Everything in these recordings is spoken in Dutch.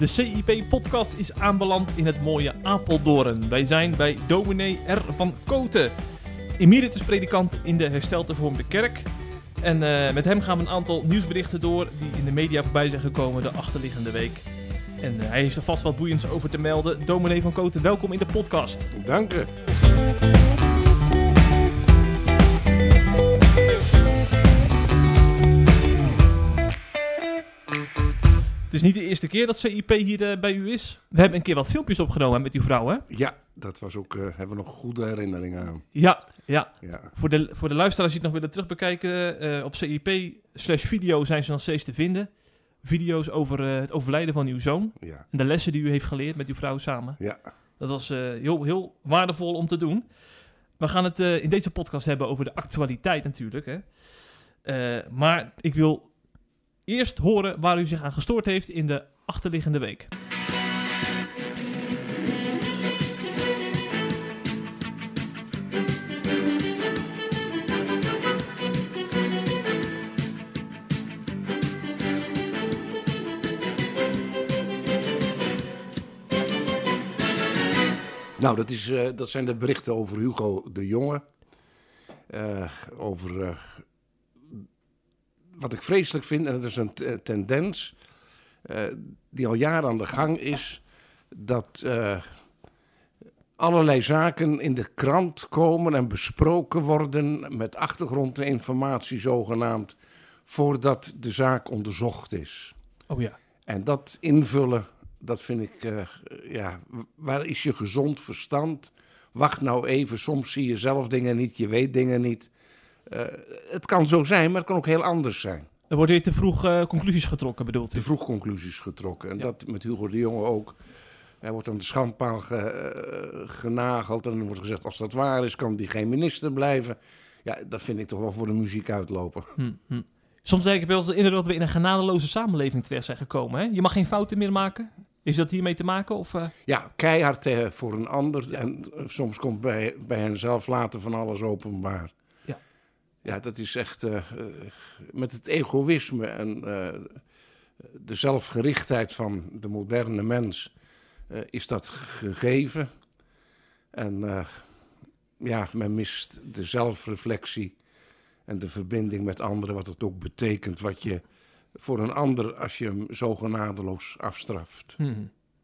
De CIP-podcast is aanbeland in het mooie Apeldoorn. Wij zijn bij dominee R. van Koten, emeritus predikant in de hersteld hervormde kerk. En eh, met hem gaan we een aantal nieuwsberichten door die in de media voorbij zijn gekomen de achterliggende week. En eh, hij heeft er vast wat boeiends over te melden. Dominee van Koten, welkom in de podcast. Dank u. Het is niet de eerste keer dat CIP hier eh, bij u is. We hebben een keer wat filmpjes opgenomen met uw vrouw, hè? Ja, dat was ook, eh, hebben we nog goede herinneringen aan. Ja, ja. Ja, Voor de, voor de luisteraars die het nog willen terugbekijken, eh, op CIP slash video zijn ze nog steeds te vinden. Video's over het overlijden van uw zoon ja, en de lessen die u heeft geleerd met uw vrouw samen. ja. Dat was heel, heel waardevol om te doen. We gaan het in deze podcast hebben over de actualiteit natuurlijk. Hè. Maar ik wil eerst horen waar u zich aan gestoord heeft in de achterliggende week. Nou, dat, is, eh, dat zijn de berichten over Hugo de Jonge. Eh, over eh, wat ik vreselijk vind, en dat is een t- tendens eh, die al jaren aan de gang is, dat eh, allerlei zaken in de krant komen en besproken worden met achtergrondinformatie zogenaamd, voordat de zaak onderzocht is. Oh ja. En dat invullen, dat vind ik, eh, ja, waar is je gezond verstand? Wacht nou even, soms zie je zelf dingen niet, je weet dingen niet. Eh, het kan zo zijn, maar het kan ook heel anders zijn. Er worden hier te vroeg eh, conclusies getrokken, bedoelt u? Te vroeg conclusies getrokken. En Ja. dat met Hugo de Jonge ook. Hij wordt aan de schandpaal ge- eh, genageld en er wordt gezegd, als dat waar is, kan die geen minister blijven. Ja, dat vind ik toch wel voor de muziek uitlopen. Hm, hm. Soms denk ik wel eens dat we in een genadeloze samenleving terecht zijn gekomen. Hè? Je mag geen fouten meer maken. Is dat hiermee te maken? Of, Ja, keihard voor een ander. En soms komt bij, bij hen zelf later van alles openbaar. Ja. Dat is echt eh, met het egoïsme en eh, de zelfgerichtheid van de moderne mens eh, is dat gegeven. En ja, men mist de zelfreflectie en de verbinding met anderen, wat het ook betekent, wat je voor een ander als je hem zo genadeloos afstraft. hm,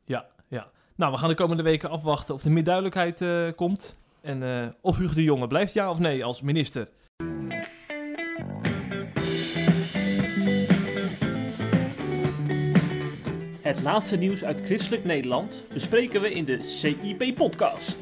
Ja, ja. Nou, we gaan de komende weken afwachten of er meer duidelijkheid komt. En of Hugo de Jonge blijft ja of nee als minister. Het laatste nieuws uit christelijk Nederland bespreken we in de CIP-podcast.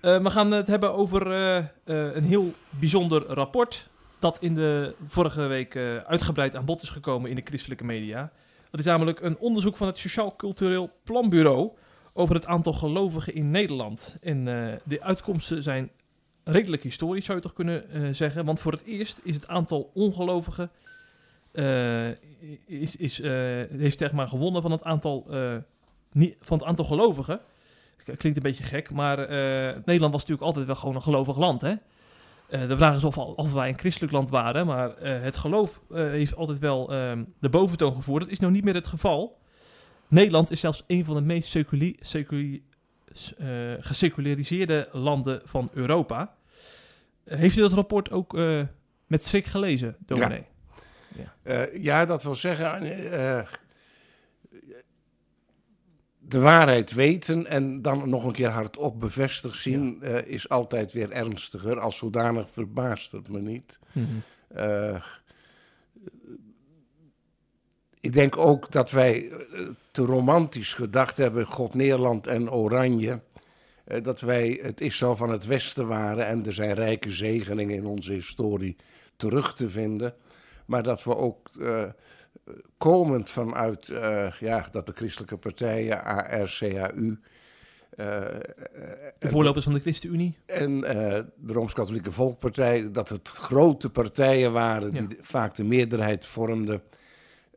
Eh, we gaan het hebben over eh, eh, een heel bijzonder rapport. Dat in de vorige week uitgebreid aan bod is gekomen in de christelijke media. Dat is namelijk een onderzoek van het Sociaal Cultureel Planbureau. Over het aantal gelovigen in Nederland. En eh, de uitkomsten zijn redelijk historisch, zou je toch kunnen eh, zeggen. Want voor het eerst is het aantal ongelovigen. eh, is, is, heeft zeg maar gewonnen van het aantal, niet, van het aantal gelovigen. Klinkt een beetje gek, maar Nederland was natuurlijk altijd wel gewoon een gelovig land. Hè? De vraag is of, of wij een christelijk land waren, maar het geloof heeft altijd wel ehm, de boventoon gevoerd. Dat is nou niet meer het geval. Nederland is zelfs een van de meest eh, geseculariseerde landen van Europa. Eh, heeft u dat rapport ook eh, met schrik gelezen, dominee? Eh, ja, dat wil zeggen. eh, de waarheid weten en dan nog een keer hardop bevestigd zien, eh, is altijd weer ernstiger. Als zodanig verbaast het me niet. Mhm. Eh, ik denk ook dat wij eh, te romantisch gedacht hebben, God Nederland en Oranje. eh, dat wij het Israël van het Westen waren en er zijn rijke zegeningen in onze historie terug te vinden. Maar dat we ook eh, komend vanuit eh, ja, dat de christelijke partijen, AR, CAU. eh, De voorlopers van de ChristenUnie. en de Rooms-Katholieke Volkpartij, dat het grote partijen waren die Ja. vaak de meerderheid vormden.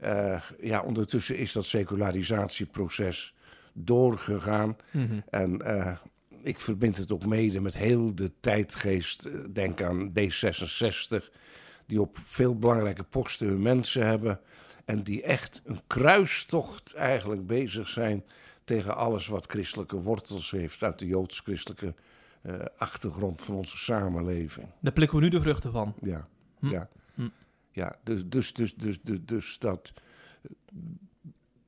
Eh, ja, ondertussen is dat secularisatieproces doorgegaan. Mhm. En eh, ik verbind het ook mede met heel de tijdgeest. Eh, Denk aan D66, die op veel belangrijke posten hun mensen hebben. En die echt een kruistocht eigenlijk bezig zijn tegen alles wat christelijke wortels heeft uit de joods-christelijke uh, achtergrond van onze samenleving. Daar plikken we nu de vruchten van. Ja, Hm. ja. Ja dus, dus, dus, dus, dus, dus dat,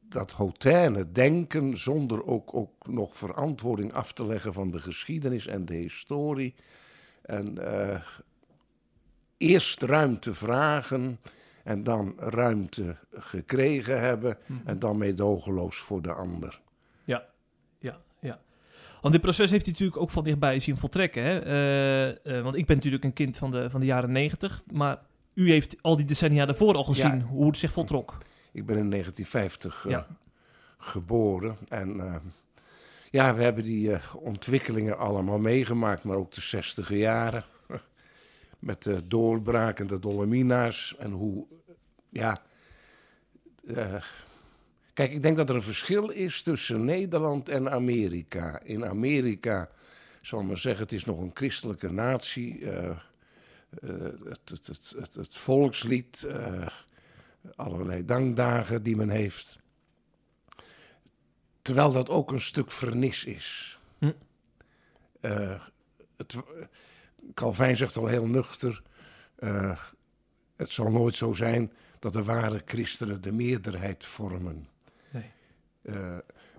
dat hautaine denken zonder ook, ook nog verantwoording af te leggen van de geschiedenis en de historie. En eh, eerst ruimte vragen en dan ruimte gekregen hebben en dan meedogenloos voor de ander. Ja, ja, ja. Want dit proces heeft u natuurlijk ook van dichtbij zien voltrekken. Hè? Eh, eh, want ik ben natuurlijk een kind van de, van de jaren negentig. Maar u heeft al die decennia daarvoor al gezien Ja. hoe het zich voltrok. Ik ben in 1950 eh, Ja. geboren en eh, ja, we hebben die eh, ontwikkelingen allemaal meegemaakt, maar ook de 60 jaren. Met de doorbraak en de Dolomina's en hoe, ja... kijk, ik denk dat er een verschil is tussen Nederland en Amerika. In Amerika, zal ik maar zeggen, het is nog een christelijke natie. Eh, het, het, het, het, volkslied, eh, allerlei dankdagen die men heeft. Terwijl dat ook een stuk vernis is. Hm. Eh, het, Calvijn zegt al heel nuchter: het zal nooit zo zijn dat de ware christenen de meerderheid vormen. Nee.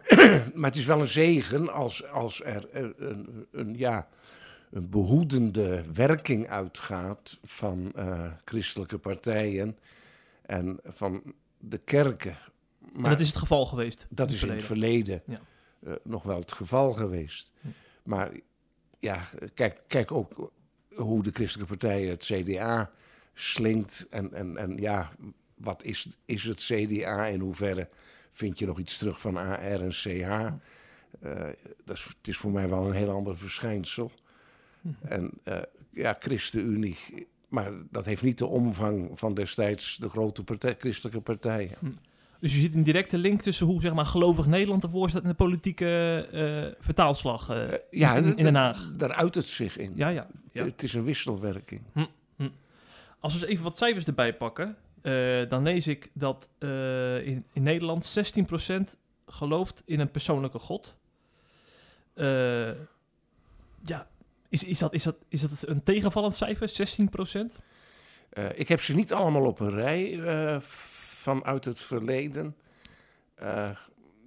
Maar het is wel een zegen als, als er een, een, een, ja, een behoedende werking uitgaat van eh, christelijke partijen en van de kerken. Maar en dat is het geval geweest. dat is in het verleden Ja. eh, nog wel het geval geweest. Hm. Maar ja, kijk, kijk ook hoe de christelijke partijen het CDA slinkt. En, en, en ja, wat is, is het CDA? In hoeverre vind je nog iets terug van AR en CH? Eh, dat is, het is voor mij wel een heel ander verschijnsel. En eh, ja, ChristenUnie. Maar dat heeft niet de omvang van destijds de grote partij, christelijke partijen. Dus je ziet een directe link tussen hoe zeg maar, gelovig Nederland ervoor staat en de politieke eh, vertaalslag eh, ja, in, in Den Haag. Daar uit het zich in. Ja, ja. ja. Het is een wisselwerking. Als we eens even wat cijfers erbij pakken, eh, dan lees ik dat eh, in, in Nederland 16% gelooft in een persoonlijke God. Eh, ja, is, is, dat, is, dat, is dat een tegenvallend cijfer, 16%? Eh, ik heb ze niet allemaal op een rij eh, vanuit het verleden. Eh,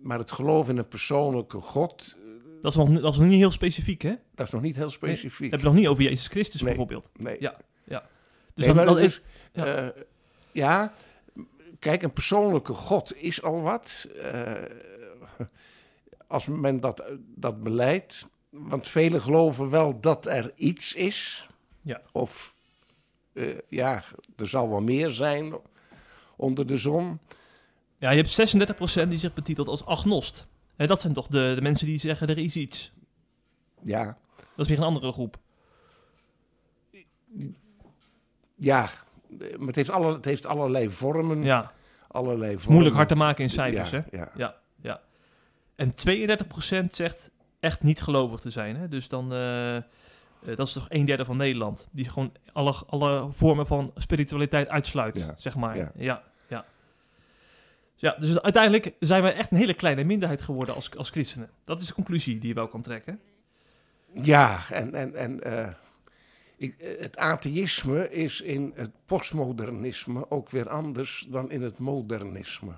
maar het geloof in een persoonlijke God, Dat is, nog, dat is nog niet heel specifiek, hè? dat is nog niet heel specifiek. Heb je nog niet over Jezus Christus Nee. bijvoorbeeld. nee. Ja. Dus Nee, dan, dus, is, ja. ja. ja, kijk, een persoonlijke God is al wat. Als men dat, dat beleidt. Want velen geloven wel dat er iets is. Ja. Of eh, ja, er zal wel meer zijn onder de zon. ja, je hebt 36% die zich betitelt als agnost. Hè, dat zijn toch de, de mensen die zeggen er is iets. Ja, Dat is weer een andere groep. ja. Maar het heeft, alle, het heeft allerlei vormen. Ja, Allerlei vormen. moeilijk hard te maken in cijfers, ja, hè? Ja. Ja, ja. En 32% zegt echt niet gelovig te zijn. Hè? Dus dan, eh, eh, dat is toch een derde van Nederland. Die gewoon alle, alle vormen van spiritualiteit uitsluit, Ja, zeg maar. Ja. ja. Ja, ja. dus uiteindelijk zijn wij echt een hele kleine minderheid geworden als, als christenen. Dat is de conclusie die je wel kan trekken. Ja, en, en, en eh, ik, het atheïsme is in het postmodernisme ook weer anders dan in het modernisme.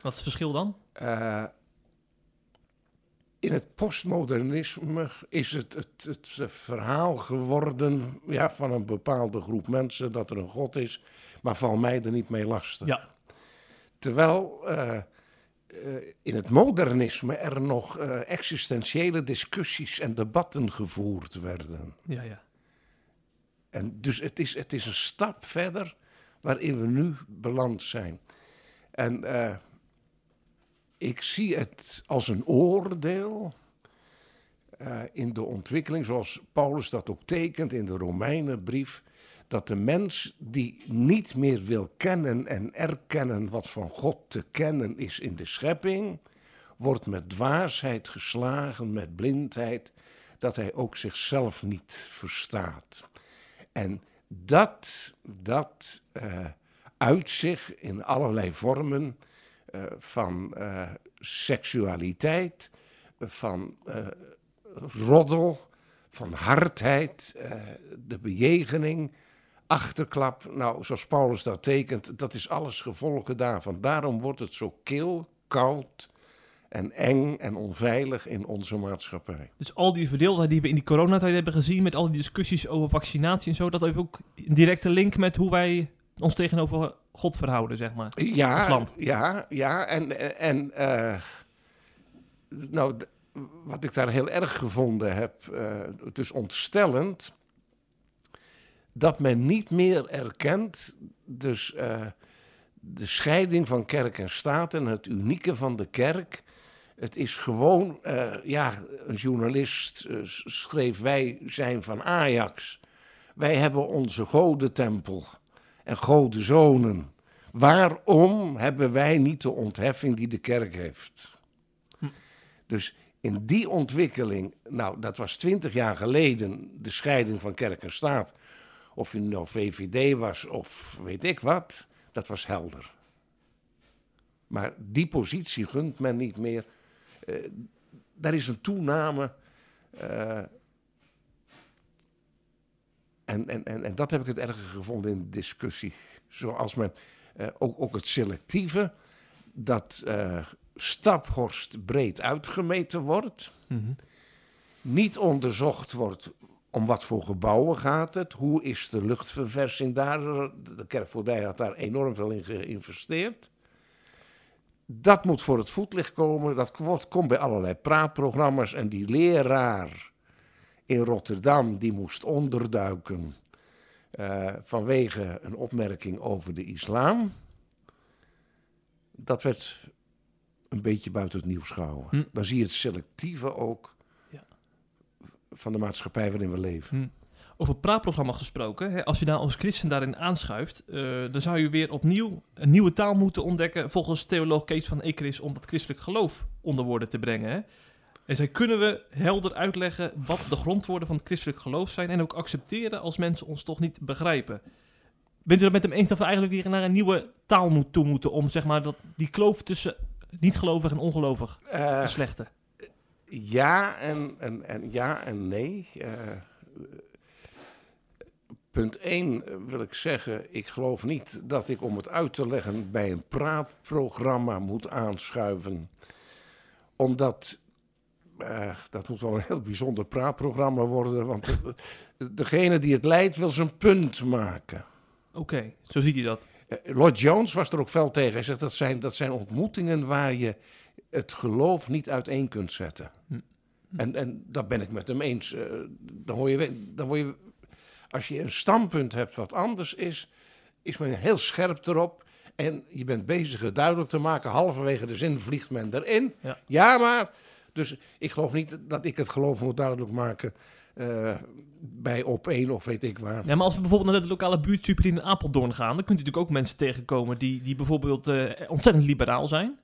Wat is het verschil dan? Eh, in het postmodernisme is het, het, het verhaal geworden ja, van een bepaalde groep mensen dat er een God is, maar val mij er niet mee lastig. Ja. Terwijl eh, eh, in het modernisme er nog eh, existentiële discussies en debatten gevoerd werden. Ja, ja. En dus het is, het is een stap verder waarin we nu beland zijn. En ik zie het als een oordeel eh, in de ontwikkeling, zoals Paulus dat ook tekent in de Romeinenbrief, dat de mens die niet meer wil kennen en erkennen wat van God te kennen is in de schepping, wordt met dwaasheid geslagen, met blindheid, dat hij ook zichzelf niet verstaat. En dat, dat uh, uit zich in allerlei vormen uh, van uh, seksualiteit, van roddel, van hardheid, de bejegening, achterklap. Nou, zoals Paulus dat tekent, dat is alles gevolgen daarvan. Daarom wordt het zo kil, koud en eng en onveilig in onze maatschappij. Dus al die verdeeldheid die we in die coronatijd hebben gezien, met al die discussies over vaccinatie en zo, dat heeft ook een directe link met hoe wij ons tegenover God verhouden, zeg maar. Ja, ja, ja. En, en uh, nou, wat ik daar heel erg gevonden heb, uh, het is ontstellend dat men niet meer erkent, dus uh, de scheiding van kerk en staat en het unieke van de kerk. Het is gewoon, uh, ja, een journalist uh, schreef: Wij zijn van Ajax. Wij hebben onze godentempel en godenzonen. Waarom hebben wij niet de ontheffing die de kerk heeft? Hm. Dus in die ontwikkeling, nou, dat was twintig jaar geleden, de scheiding van kerk en staat. Of je nou VVD was of weet ik wat, dat was helder. Maar die positie gunt men niet meer. Uh, daar is een toename. Uh, en, en, en, en dat heb ik het erger gevonden in de discussie. Zoals men uh, ook, ook het selectieve, dat Staphorst breed uitgemeten wordt. Mm -hmm. Niet onderzocht wordt om wat voor gebouwen gaat het? Hoe is de luchtverversing daar? De Kerkvoordij had daar enorm veel in geïnvesteerd. Dat moet voor het voetlicht komen. Dat komt bij allerlei praatprogramma's. En die leraar in Rotterdam, die moest onderduiken uh, vanwege een opmerking over de islam. Dat werd een beetje buiten het nieuws gehouden. Hm. Dan zie je het selectieve ook van de maatschappij waarin we leven. Hm. Over praatprogramma gesproken, hè, als je daar als christen daarin aanschuift, uh, dan zou je weer opnieuw een nieuwe taal moeten ontdekken, volgens theoloog Kees van Ekeris, om het christelijk geloof onder woorden te brengen. Hè. En zij kunnen we helder uitleggen wat de grondwoorden van het christelijk geloof zijn en ook accepteren als mensen ons toch niet begrijpen. Bent u het met hem eens dat we eigenlijk weer naar een nieuwe taal toe moeten om zeg maar, dat, die kloof tussen niet-gelovig en ongelovig uh, te slechten? Ja en, en, en, ja en nee. Uh, punt 1 wil ik zeggen, ik geloof niet dat ik om het uit te leggen bij een praatprogramma moet aanschuiven. Omdat, uh, dat moet wel een heel bijzonder praatprogramma worden, want de, degene die het leidt wil zijn punt maken. Oké, okay, zo ziet hij dat. Uh, Lord Jones was er ook fel tegen. Hij zegt dat zijn, dat zijn ontmoetingen waar je het geloof niet uiteen kunt zetten. Hm. hm. En, en dat ben ik met hem eens. Uh, dan, hoor je, dan word je, als je een standpunt hebt wat anders is, is men heel scherp erop. En je bent bezig het duidelijk te maken. Halverwege de zin vliegt men erin. Ja, ja maar. Dus ik geloof niet dat ik het geloof moet duidelijk maken. Uh, bij op één of weet ik waar. Ja, maar als we bijvoorbeeld naar de lokale buurtsuper in Apeldoorn gaan, dan kunt u natuurlijk ook mensen tegenkomen die, die bijvoorbeeld uh, ontzettend liberaal zijn.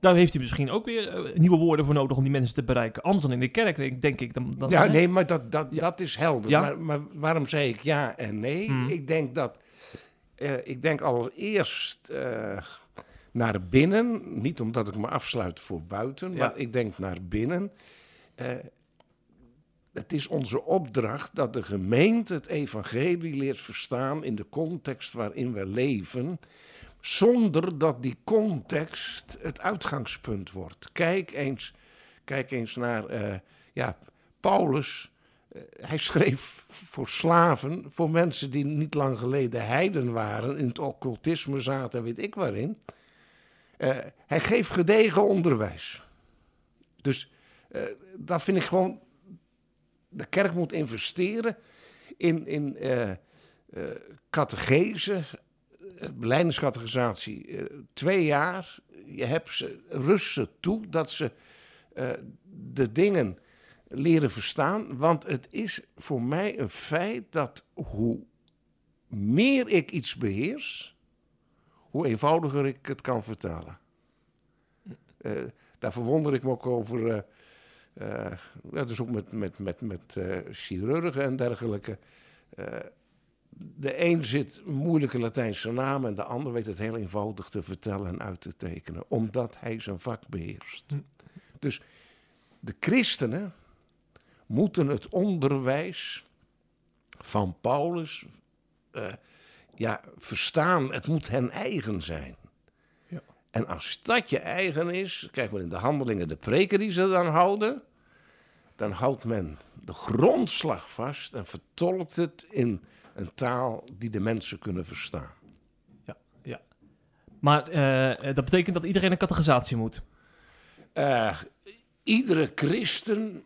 Daar heeft hij misschien ook weer uh, nieuwe woorden voor nodig om die mensen te bereiken. Anders dan in de kerk, denk ik. Dan, dan ja, nee, maar dat, dat, ja. dat is helder. Ja? Maar, maar, waarom zei ik ja en nee? Hmm. Ik denk dat... Ik denk allereerst naar binnen. Niet omdat ik me afsluit voor buiten, ja. maar ik denk naar binnen. het is onze opdracht dat de gemeente het evangelie leert verstaan in de context waarin we leven zonder dat die context het uitgangspunt wordt. Kijk eens, kijk eens naar uh, ja, Paulus. Uh, hij schreef voor slaven, voor mensen die niet lang geleden heiden waren, in het occultisme zaten, weet ik waarin. Uh, hij geeft gedegen onderwijs. Dus dat vind ik gewoon. De kerk moet investeren in, in catechese, uh, twee jaar. Je hebt ze, rust ze toe dat ze de dingen leren verstaan. Want het is voor mij een feit dat hoe meer ik iets beheers, hoe eenvoudiger ik het kan vertalen. Uh, daar verwonder ik me ook over. eh eh, dat is ook met, met, met, met eh, chirurgen en dergelijke. Eh, de een zit moeilijke Latijnse namen en de ander weet het heel eenvoudig te vertellen en uit te tekenen, omdat hij zijn vak beheerst. Hm. Dus de christenen moeten het onderwijs van Paulus eh, ja, verstaan. Het moet hen eigen zijn. Ja. En als dat je eigen is, kijk maar in de handelingen, de preken die ze dan houden, dan houdt men de grondslag vast en vertolkt het in een taal die de mensen kunnen verstaan. Maar eh, dat betekent dat iedereen een categorisatie moet. Eh, iedere christen,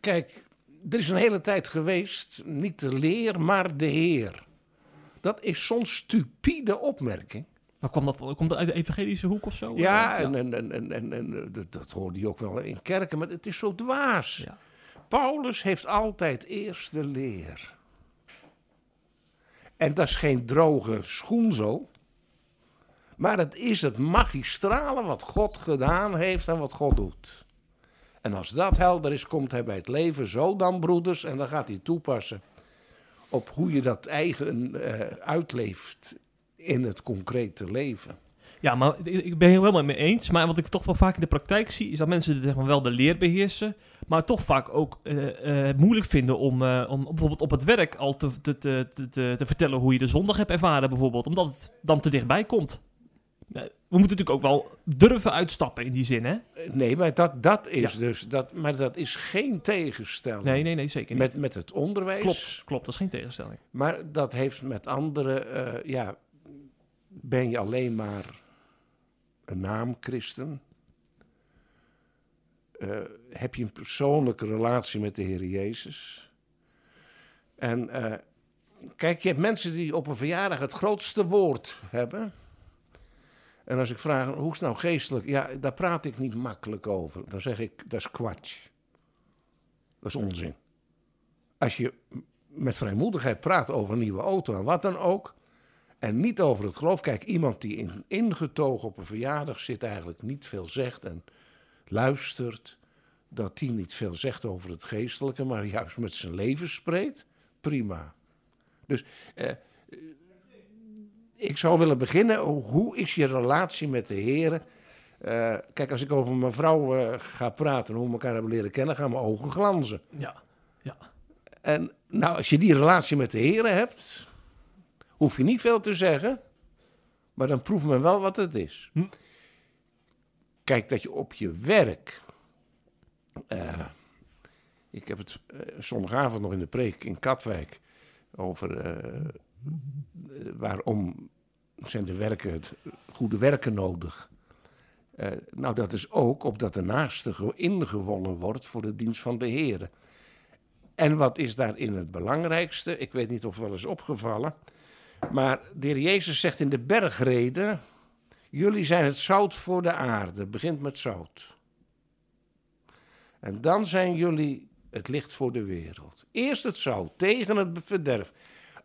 kijk, er is een hele tijd geweest, niet de leer, maar de Heer. Dat is zo'n stupide opmerking. Maar kwam dat, komt dat uit de evangelische hoek of zo? Ja, Eh, en, en, en, en, en, en dat, hoorde je ook wel in kerken, maar het is zo dwaas. Paulus heeft altijd eerst de leer. En dat is geen droge schoenzel, maar het is het magistrale wat God gedaan heeft en wat God doet. En als dat helder is, komt hij bij het leven zo dan, broeders, en dan gaat hij toepassen op hoe je dat eigen eh, uitleeft in het concrete leven. Ja, maar ik ben het helemaal mee eens. Maar wat ik toch wel vaak in de praktijk zie, is dat mensen zeg maar, wel de leer beheersen, maar toch vaak ook eh, moeilijk vinden om, om bijvoorbeeld op het werk al te, te, te- te vertellen hoe je de zondag hebt ervaren, bijvoorbeeld, omdat het dan te dichtbij komt. We moeten natuurlijk ook wel durven uitstappen in die zin, hè? Eh, Nee, maar dat, dat is Ja. dus, dat, maar dat is geen tegenstelling Nee, nee, nee, zeker niet. met, met het onderwijs. Klopt, klopt, dat is geen tegenstelling. Maar dat heeft met andere, eh, ja, ben je alleen maar een naamchristen? Eh, heb je een persoonlijke relatie met de Heer Jezus? En kijk, je hebt mensen die op een verjaardag het grootste woord hebben. En als ik vraag, hoe is het nou geestelijk? Ja, daar praat ik niet makkelijk over. Dan zeg ik, dat is kwatsch. Dat is onzin. Als je met vrijmoedigheid praat over een nieuwe auto en wat dan ook. En niet over het geloof. Kijk, iemand die in, ingetogen op een verjaardag zit, eigenlijk niet veel zegt en luistert. Dat die niet veel zegt over het geestelijke, maar juist met zijn leven spreekt. Prima. Dus eh, ik zou willen beginnen. Hoe is je relatie met de Heer? Eh, kijk, als ik over mijn vrouw eh, ga praten en hoe we elkaar hebben leren kennen, gaan mijn ogen glanzen. Ja, ja. En nou, als je die relatie met de Heer hebt, hoef je niet veel te zeggen, maar dan proeft men wel wat het is. Hm. Kijk, dat je op je werk. eh, ik heb het zondagavond nog in de preek in Katwijk over waarom zijn de werken, het goede werken nodig. Eh, nou, dat is ook opdat de naaste ge- ingewonnen wordt voor de dienst van de Heer. En wat is daarin het belangrijkste? Ik weet niet of wel eens opgevallen. Maar de Heer Jezus zegt in de bergreden: Jullie zijn het zout voor de aarde. Begint met zout. En dan zijn jullie het licht voor de wereld. Eerst het zout tegen het verderf.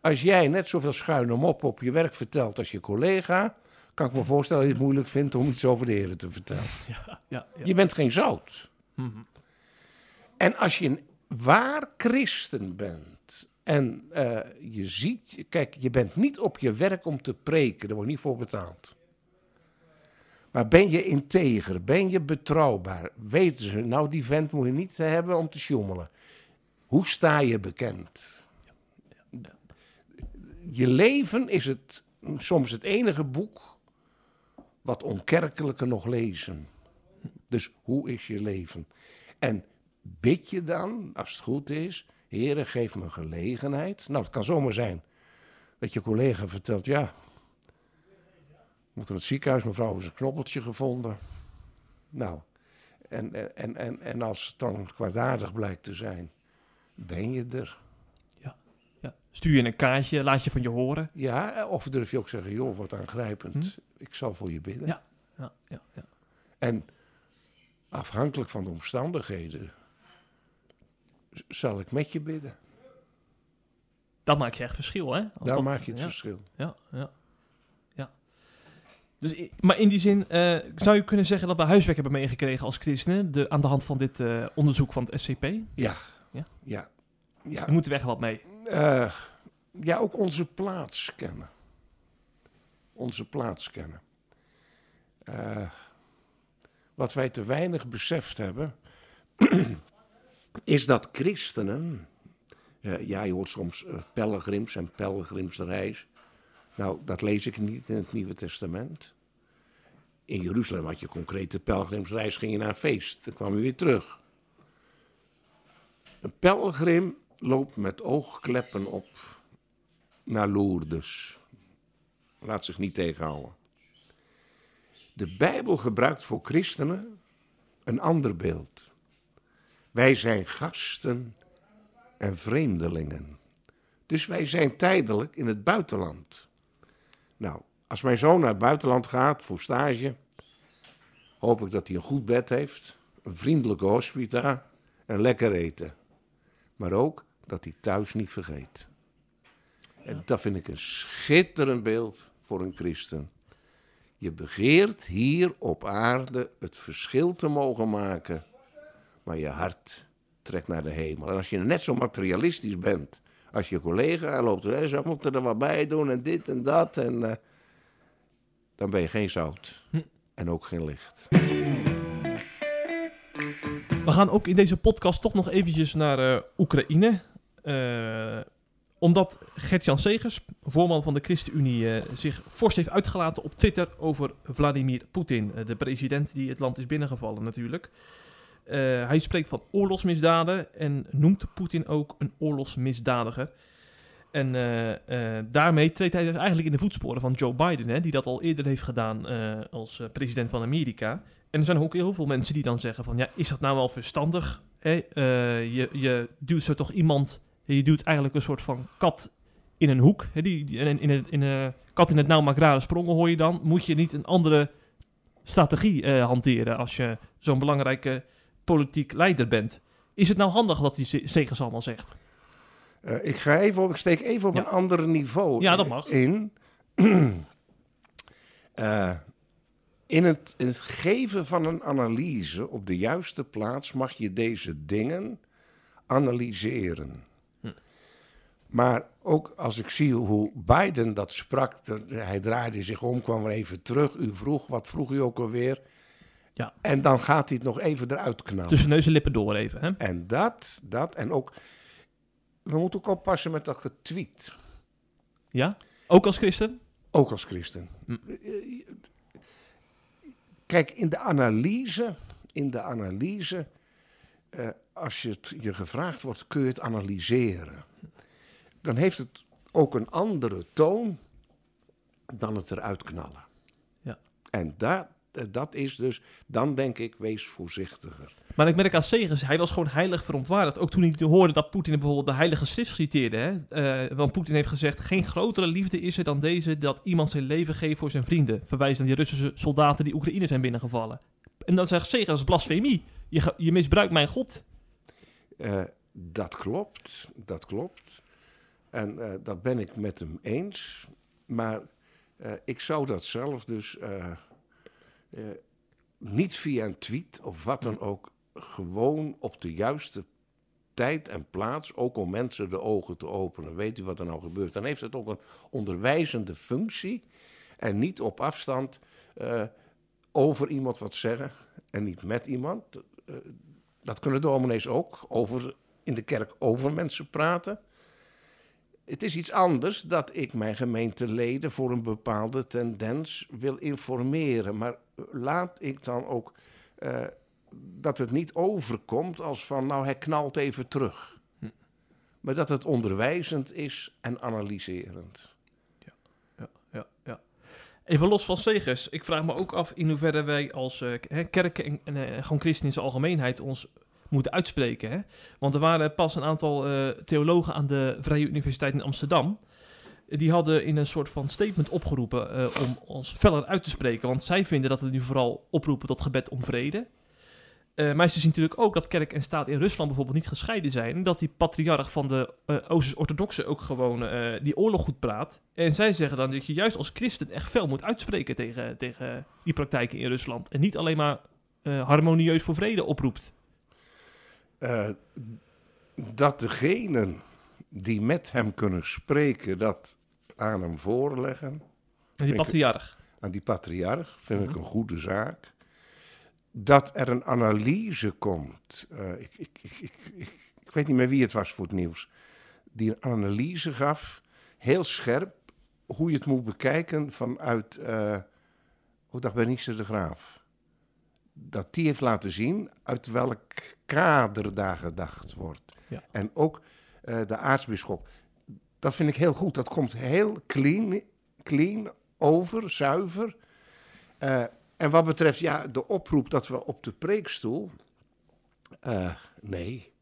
Als jij net zoveel schuine mop op je werk vertelt als je collega, kan ik me voorstellen dat je het moeilijk vindt om iets over de Heer te vertellen. Ja, ja, ja. Je bent geen zout. Mhm. En als je een waar christen bent en eh, je ziet, kijk, je bent niet op je werk om te preken, daar wordt niet voor betaald. Maar ben je integer, ben je betrouwbaar, weten ze, nou die vent moet je niet hebben om te sjoemelen. Hoe sta je bekend? Je leven is het, soms het enige boek wat onkerkelijke nog lezen. Dus hoe is je leven? En bid je dan, als het goed is, Heere, geef me gelegenheid. Nou, het kan zomaar zijn dat je collega vertelt, ja, moet in het ziekenhuis, mevrouw is een knoppeltje gevonden. Nou, en, en, en, en als het dan kwaadaardig blijkt te zijn, ben je er. Stuur je een kaartje, laat je van je horen. Ja, of durf je ook zeggen, joh, wat aangrijpend, Hm? ik zal voor je bidden. Ja. Ja, ja, ja. En afhankelijk van de omstandigheden zal ik met je bidden. Dat maakt je echt verschil, hè? Als dat- maak je het ja, verschil. Ja, ja, ja. Dus, maar in die zin eh, zou je kunnen zeggen dat we huiswerk hebben meegekregen als christenen de, aan de hand van dit eh, onderzoek van het SCP. Ja. Ja? Ja. Ja. Daar moeten we echt wat mee. Eh, ja, ook onze plaats kennen. Onze plaats kennen. Eh, wat wij te weinig beseft hebben, is dat christenen. eh, ja, je hoort soms pelgrims en pelgrimsreis. Nou, dat lees ik niet in het Nieuwe Testament. In Jeruzalem had je concrete pelgrimsreis, ging je naar een feest, dan kwam je weer terug. Een pelgrim loopt met oogkleppen op naar Lourdes. Laat zich niet tegenhouden. De Bijbel gebruikt voor christenen een ander beeld. Wij zijn gasten en vreemdelingen. Dus wij zijn tijdelijk in het buitenland. Nou, als mijn zoon naar het buitenland gaat voor stage, hoop ik dat hij een goed bed heeft, een vriendelijke hospita en lekker eten. Maar ook dat hij thuis niet vergeet. En dat vind ik een schitterend beeld voor een christen. Je begeert hier op aarde het verschil te mogen maken, maar je hart trekt naar de hemel. En als je net zo materialistisch bent als je collega, loopt er, ze moeten er wat bij doen en dit en dat, en, eh, dan ben je geen zout en ook geen licht. We gaan ook in deze podcast toch nog eventjes naar eh, Oekraïne. Eh, omdat Gert-Jan Segers, voorman van de ChristenUnie, eh, zich fors heeft uitgelaten op Twitter over Vladimir Poetin, eh, de president die het land is binnengevallen natuurlijk. Hij spreekt van oorlogsmisdaden en noemt Poetin ook een oorlogsmisdadiger. En daarmee treedt hij dus eigenlijk in de voetsporen van Joe Biden, hè, die dat al eerder heeft gedaan als president van Amerika. En er zijn ook heel veel mensen die dan zeggen van, ja, is dat nou wel verstandig? Je, je duwt zo toch iemand, je duwt eigenlijk een soort van kat in een hoek. Hè? Die, die, in, in, in kat in het nauw maakt rare sprongen, hoor je dan. Moet je niet een andere strategie eh, hanteren als je zo'n belangrijke politiek leider bent? Is het nou handig wat die Ze- Segers allemaal zegt? Eh, ik ga even op, ik steek even op Ja. een ander niveau Ja, dat mag. in. Eh, in, het, in het geven van een analyse op de juiste plaats mag je deze dingen analyseren. Maar ook als ik zie hoe Biden dat sprak, hij draaide zich om, kwam er even terug. U vroeg, wat vroeg u ook alweer? Ja. En dan gaat hij het nog even eruit knallen. Tussen neus en lippen door even, hè? En dat, dat, en ook, we moeten ook oppassen met dat getweet. Ja? Ook als christen? Ook als christen. Hm. Kijk, in de analyse, in de analyse, eh, als je het je gevraagd wordt, kun je het analyseren. Dan heeft het ook een andere toon dan het eruit knallen. Ja. En dat, eh, dat is dus, dan denk ik, wees voorzichtiger. Maar ik merk aan Segers, hij was gewoon heilig verontwaardigd. Ook toen hij hoorde dat Poetin bijvoorbeeld de heilige schrift citeerde. Hè? Eh, want Poetin heeft gezegd, geen grotere liefde is er dan deze... dat iemand zijn leven geeft voor zijn vrienden. Verwijst aan die Russische soldaten die Oekraïne zijn binnengevallen. En dan zegt Segers, blasfemie. Je, je misbruikt mijn God. Eh, dat klopt, dat klopt. En eh, dat ben ik met hem eens. Maar eh, ik zou dat zelf dus eh, niet via een tweet of wat dan ook, gewoon op de juiste tijd en plaats, ook om mensen de ogen te openen. Weet u wat er nou gebeurt? Dan heeft het ook een onderwijzende functie en niet op afstand over iemand wat zeggen en niet met iemand. Dat kunnen dominees ook, over, in de kerk over mensen praten. Het is iets anders dat ik mijn gemeenteleden voor een bepaalde tendens wil informeren. Maar laat ik dan ook eh, dat het niet overkomt als van, nou, hij knalt even terug. Maar dat het onderwijzend is en analyserend. Ja, ja, ja. Even los van Segers. Ik vraag me ook af in hoeverre wij als hè, kerken en, en eh, gewoon christen in zijn algemeenheid ons moeten uitspreken. Hè? Want er waren pas een aantal eh, theologen aan de Vrije Universiteit in Amsterdam. Die hadden in een soort van statement opgeroepen eh, om ons feller uit te spreken. Want zij vinden dat we nu vooral oproepen tot gebed om vrede. Eh, maar ze zien natuurlijk ook dat kerk en staat in Rusland bijvoorbeeld niet gescheiden zijn. Dat die patriarch van de uh, Oosters-Orthodoxe ook gewoon uh, die oorlog goed praat. En zij zeggen dan dat je juist als christen echt fel moet uitspreken tegen, tegen die praktijken in Rusland. En niet alleen maar harmonieus voor vrede oproept. Dat degenen die met hem kunnen spreken, dat aan hem voorleggen. En die patriarch. aan die patriarch vind ik een goede zaak dat er een analyse komt. Uh, ik, ik, ik, ik, ik weet niet meer wie het was voor het nieuws. Die een analyse gaf, heel scherp, hoe je het moet bekijken vanuit. Uh, hoe dacht Bernice de Graaf? Dat die heeft laten zien uit welk kader daar gedacht wordt. Ja. En ook uh, de aartsbisschop. Dat vind ik heel goed. Dat komt heel clean, clean over, zuiver. Uh, en wat betreft ja, de oproep dat we op de preekstoel. Uh, nee.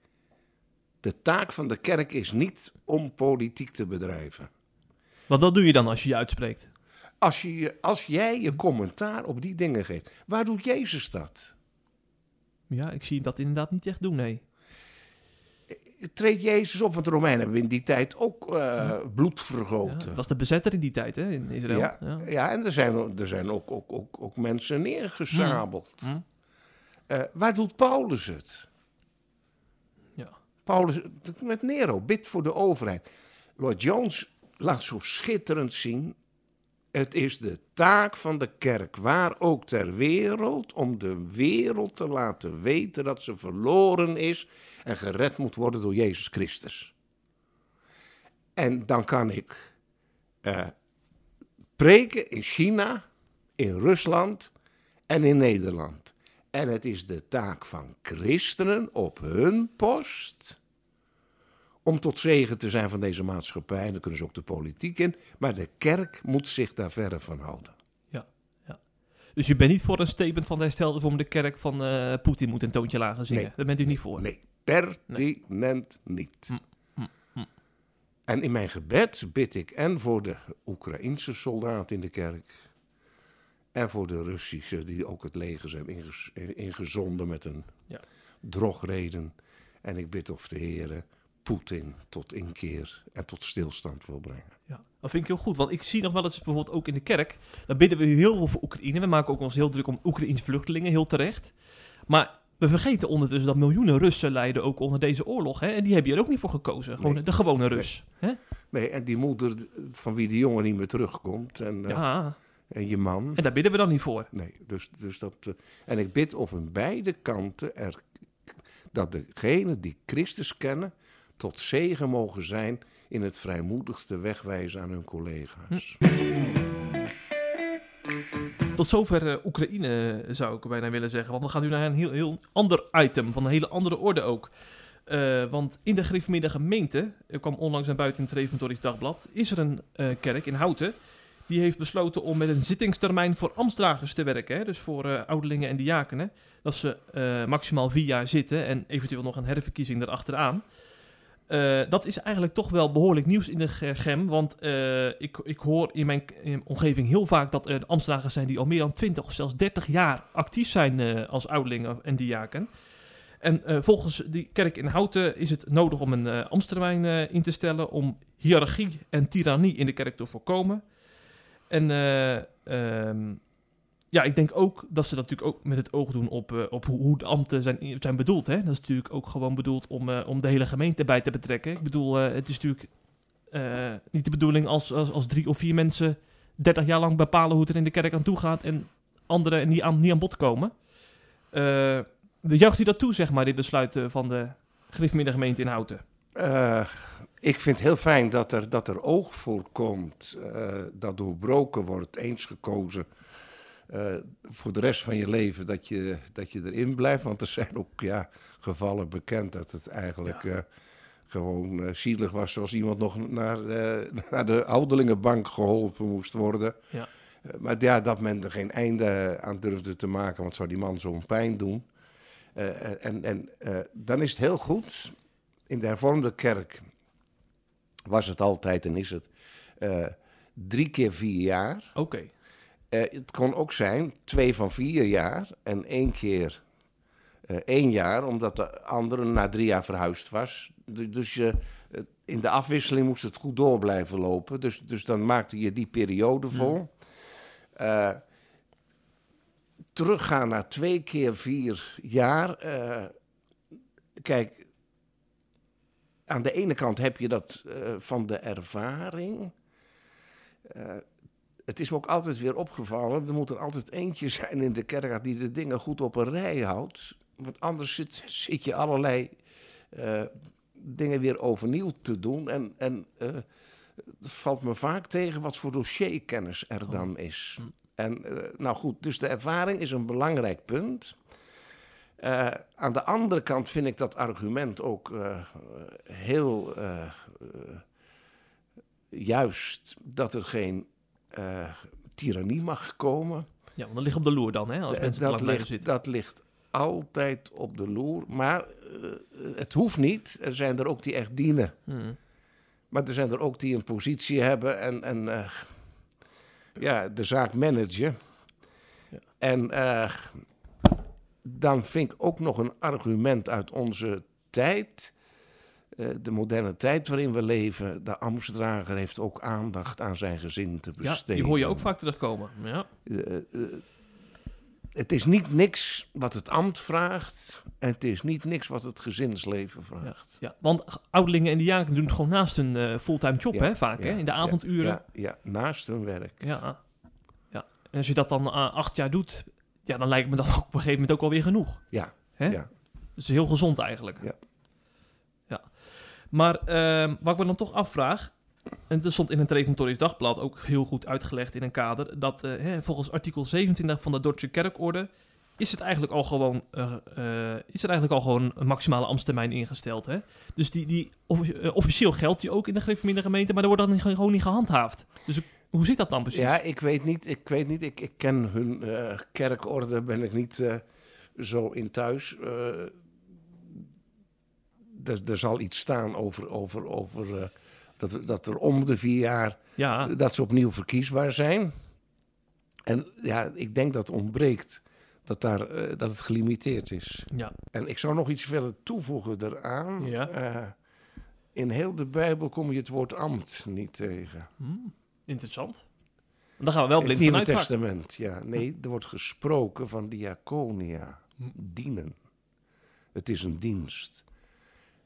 De taak van de kerk is niet om politiek te bedrijven. Wat wat doe je dan als je je uitspreekt? Als, je, als jij je commentaar op die dingen geeft, waar doet Jezus dat? Ja, ik zie dat inderdaad niet echt doen, nee treedt Jezus op. Want de Romeinen hebben in die tijd ook uh, bloed vergoten. dat was de bezetter in die tijd hè, in Israël. Ja, ja. en er zijn, er zijn ook, ook, ook, ook mensen neergezabeld. Hm. Hm. Uh, waar doet Paulus het? Ja. Paulus met Nero, bid voor de overheid. Lord Jones laat zo schitterend zien het is de taak van de kerk, waar ook ter wereld, om de wereld te laten weten dat ze verloren is en gered moet worden door Jezus Christus. En dan kan ik uh, preken in China, in Rusland en in Nederland. En het is de taak van christenen op hun post om tot zegen te zijn van deze maatschappij. En dan kunnen ze ook de politiek in. Maar de kerk moet zich daar verre van houden. Ja, ja. Dus je bent niet voor een statement van de herstelde vorm de kerk van uh, Poetin moet een toontje lager zingen. Nee. Daar bent u niet voor. Nee, pertinent niet. Hm, hm, hm. En in mijn gebed bid ik en voor de Oekraïnse soldaten in de kerk. En voor de Russische, die ook het leger zijn ingezonden met een ja. drogreden. En ik bid of de heren Poetin tot inkeer en tot stilstand wil brengen. Ja, dat vind ik heel goed. Want ik zie nog wel eens bijvoorbeeld ook in de kerk. Dan bidden we heel veel voor Oekraïne. We maken ook ons heel druk om Oekraïnse vluchtelingen, heel terecht. Maar we vergeten ondertussen dat miljoenen Russen lijden ook onder deze oorlog. Hè? En die hebben je er ook niet voor gekozen. Gewoon de gewone Rus. Nee. Hè? nee, en die moeder van wie die jongen niet meer terugkomt. En, eh, ja. en je man. En daar bidden we dan niet voor. Nee, dus, dus dat. Uh, en ik bid of aan beide kanten er, dat degenen die Christus kennen tot zegen mogen zijn in het vrijmoedigste wegwijzen aan hun collega's. Hm. Tot zover uh, Oekraïne zou ik bijna willen zeggen. Want we gaan nu naar een heel, heel ander item, van een hele andere orde ook. Uh, want in de gereformeerde gemeente, er kwam onlangs naar buiten in het Reformatorisch Dagblad, is er een kerk in Houten. Die heeft besloten om met een zittingstermijn voor ambtsdragers te werken. Hè? Dus voor ouderlingen en diakenen. Dat ze maximaal vier jaar zitten en eventueel nog een herverkiezing erachteraan. Uh, dat is eigenlijk toch wel behoorlijk nieuws in de gem. Want uh, ik, ik hoor in mijn, omgeving heel vaak dat er ambtenaren zijn die al meer dan 20 of zelfs 30 jaar actief zijn uh, als ouderling en diaken. En volgens die kerk in Houten is het nodig om een ambtstermijn in te stellen om hiërarchie en tirannie in de kerk te voorkomen. En um, ja, ik denk ook dat ze dat natuurlijk ook met het oog doen op, uh, op hoe, de ambten zijn, zijn bedoeld. Hè? Dat is natuurlijk ook gewoon bedoeld om, uh, om de hele gemeente bij te betrekken. Ik bedoel, uh, het is natuurlijk niet de bedoeling als, als, als drie of vier mensen 30 jaar lang bepalen hoe het er in de kerk aan toe gaat en anderen niet aan, niet aan bod komen. juicht u dat toe, zeg maar, dit besluit van de gemeente in Houten? ik vind het heel fijn dat er, dat er oog voor komt, dat doorbroken wordt, eens gekozen uh, voor de rest van je leven dat je, dat je erin blijft. Want er zijn ook ja, gevallen bekend dat het eigenlijk uh, gewoon uh, zielig was. Zoals iemand nog naar, naar de ouderlingenbank geholpen moest worden. Ja. maar ja, dat men er geen einde aan durfde te maken, want zou die man zo'n pijn doen. en en dan is het heel goed. In de hervormde kerk was het altijd en is het drie keer vier jaar. Oké. Uh, het kon ook zijn twee van vier jaar en één keer één jaar, omdat de andere na drie jaar verhuisd was. Du- Dus je, eh, in de afwisseling moest het goed door blijven lopen. Dus, dus dan maakte je die periode vol. Eh, teruggaan naar twee keer vier jaar. eh, kijk, aan de ene kant heb je dat eh, van de ervaring. Het is me ook altijd weer opgevallen. Er moet er altijd eentje zijn in de kerk die de dingen goed op een rij houdt. Want anders zit, zit je allerlei eh, dingen weer overnieuw te doen. En, en eh, het valt me vaak tegen wat voor dossierkennis er dan is. Hm. En eh, nou goed, dus de ervaring is een belangrijk punt. Aan de andere kant vind ik dat argument ook heel juist dat er geen eh tirannie mag komen. Ja, want dat ligt op de loer dan, hè? Als Eh, mensen te dat, lang blijven ligt, zitten. dat ligt altijd op de loer. Maar eh, het hoeft niet. Er zijn er ook die echt dienen. Hmm. Maar er zijn er ook die een positie hebben en, en ja, de zaak managen. Ja. En dan vind ik ook nog een argument uit onze tijd. Eh, de moderne tijd waarin we leven. De ambtsdrager heeft ook aandacht aan zijn gezin te Ja, besteden. die hoor je ook vaak terugkomen. Ja. Eh, eh, het is niet niks wat het ambt vraagt. En het is niet niks wat het gezinsleven vraagt. Ja, want ouderlingen en diaken doen het gewoon naast hun fulltime job, Ja, hè, vaak, ja, hè? In de ja, avonduren. Ja, ja, naast hun werk. Ja. ja. En als je dat dan acht jaar doet, ja, dan lijkt me dat op een gegeven moment ook alweer genoeg. Ja, Hè? ja. Dus heel gezond eigenlijk. Ja. Ja. Maar ehm, wat ik me dan toch afvraag, en dat stond in het Reformatorisch Dagblad ook heel goed uitgelegd in een kader, dat eh, hè, volgens artikel 27 van de Duitse Kerkorde is het eigenlijk al gewoon, eh, eh, is er eigenlijk al gewoon een maximale ambtstermijn ingesteld. Hè? Dus die, die, offi- officieel geldt die ook in de gereformeerde gemeente, maar er wordt dan gewoon niet gehandhaafd. Dus hoe zit dat dan precies? Ja, ik weet niet. Ik, weet niet, ik, ik ken hun kerkorde, ben ik niet zo in thuis. Er, zal iets staan over, over, over eh, dat, er- dat er om de vier jaar ja. dat ze opnieuw verkiesbaar zijn. En ja, ik denk dat ontbreekt dat, daar, eh, dat het gelimiteerd is. ja. En ik zou nog iets willen toevoegen eraan. Ja. Eh, in heel de Bijbel kom je het woord ambt niet tegen. Hmm, interessant. Dan gaan we wel In het blind Nieuwe. Testament, ja. Nee, er wordt gesproken van diaconia, dienen. Het is een dienst.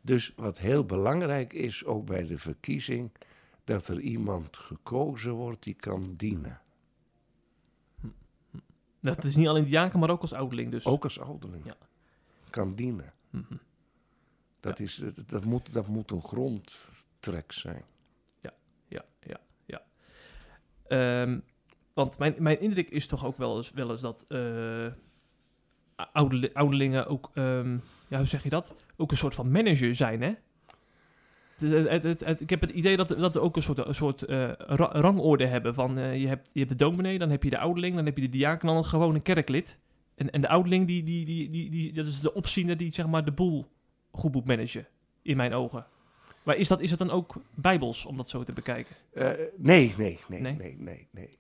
Dus wat heel belangrijk is, ook bij de verkiezing, dat er iemand gekozen wordt die kan dienen. Dat is niet alleen diaken, maar ook als ouderling dus. Ook als ouderling. Ja. Kan dienen. Mhm. Dat, is, dat, dat, moet, dat moet een grondtrek zijn. Ja, ja, ja. Ehm, want mijn, mijn indruk is toch ook wel eens, wel eens dat ouderli- ouderlingen ook, ehm, ja, hoe zeg je dat? Ook een soort van manager zijn, hè? Het- het- het- het- het- ik heb het idee dat, dat we ook een soort, een soort eh, ra- rangorde hebben. Van, eh, je, hebt, je hebt de dominee, dan heb je de ouderling, dan heb je de diaken, dan gewoon een kerklid. En, en de ouderling, die, die, die, die, die, dat is de opziener die zeg maar de boel goed moet managen, in mijn ogen. Maar is dat, is dat dan ook bijbels, om dat zo te bekijken? Eh, nee, nee, nee, Nee? nee, nee, nee.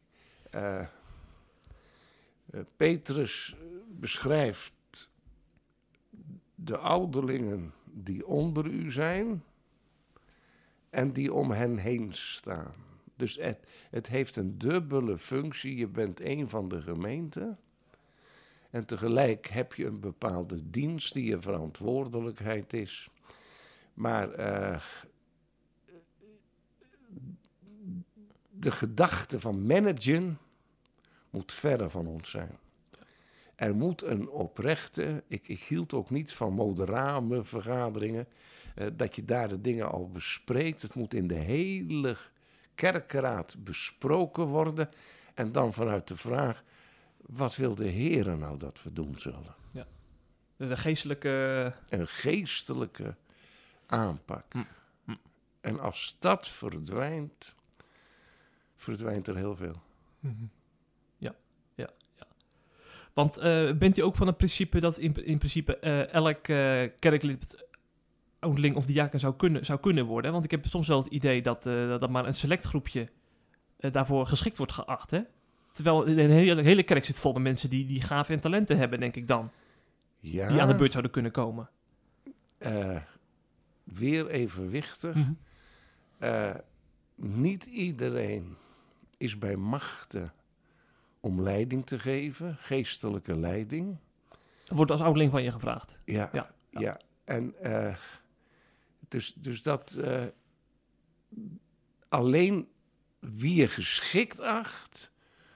Petrus beschrijft de ouderlingen die onder u zijn en die om hen heen staan. Dus het, het heeft een dubbele functie. Je bent een van de gemeente. En tegelijk heb je een bepaalde dienst die je verantwoordelijkheid is. Maar eh, de gedachte van managen moet verre van ons zijn. Er moet een oprechte, ik, ik hield ook niet van moderame vergaderingen, eh, dat je daar de dingen al bespreekt. Het moet in de hele kerkraad besproken worden. En dan vanuit de vraag, wat wil de Heer nou dat we doen zullen? De geestelijke... Een geestelijke aanpak. Hm, hm. En als dat verdwijnt, verdwijnt er heel veel. Ja, ja, ja. Want eh, bent u ook van het principe dat in, in principe eh, elk eh, kerklid ouderling of diaken zou kunnen, zou kunnen worden? Want ik heb soms wel het idee dat, dat maar een select groepje daarvoor geschikt wordt geacht, hè? Terwijl de hele, hele kerk zit vol met mensen die, die gaven en talenten hebben, denk ik dan. Ja, die aan de beurt zouden kunnen komen? weer evenwichtig. Mhm. Niet iedereen is bij machten om leiding te geven, geestelijke leiding. Wordt als ouderling van je gevraagd. Ja, Ja, ja. ja. En eh, dus, dus dat eh, alleen wie je geschikt acht,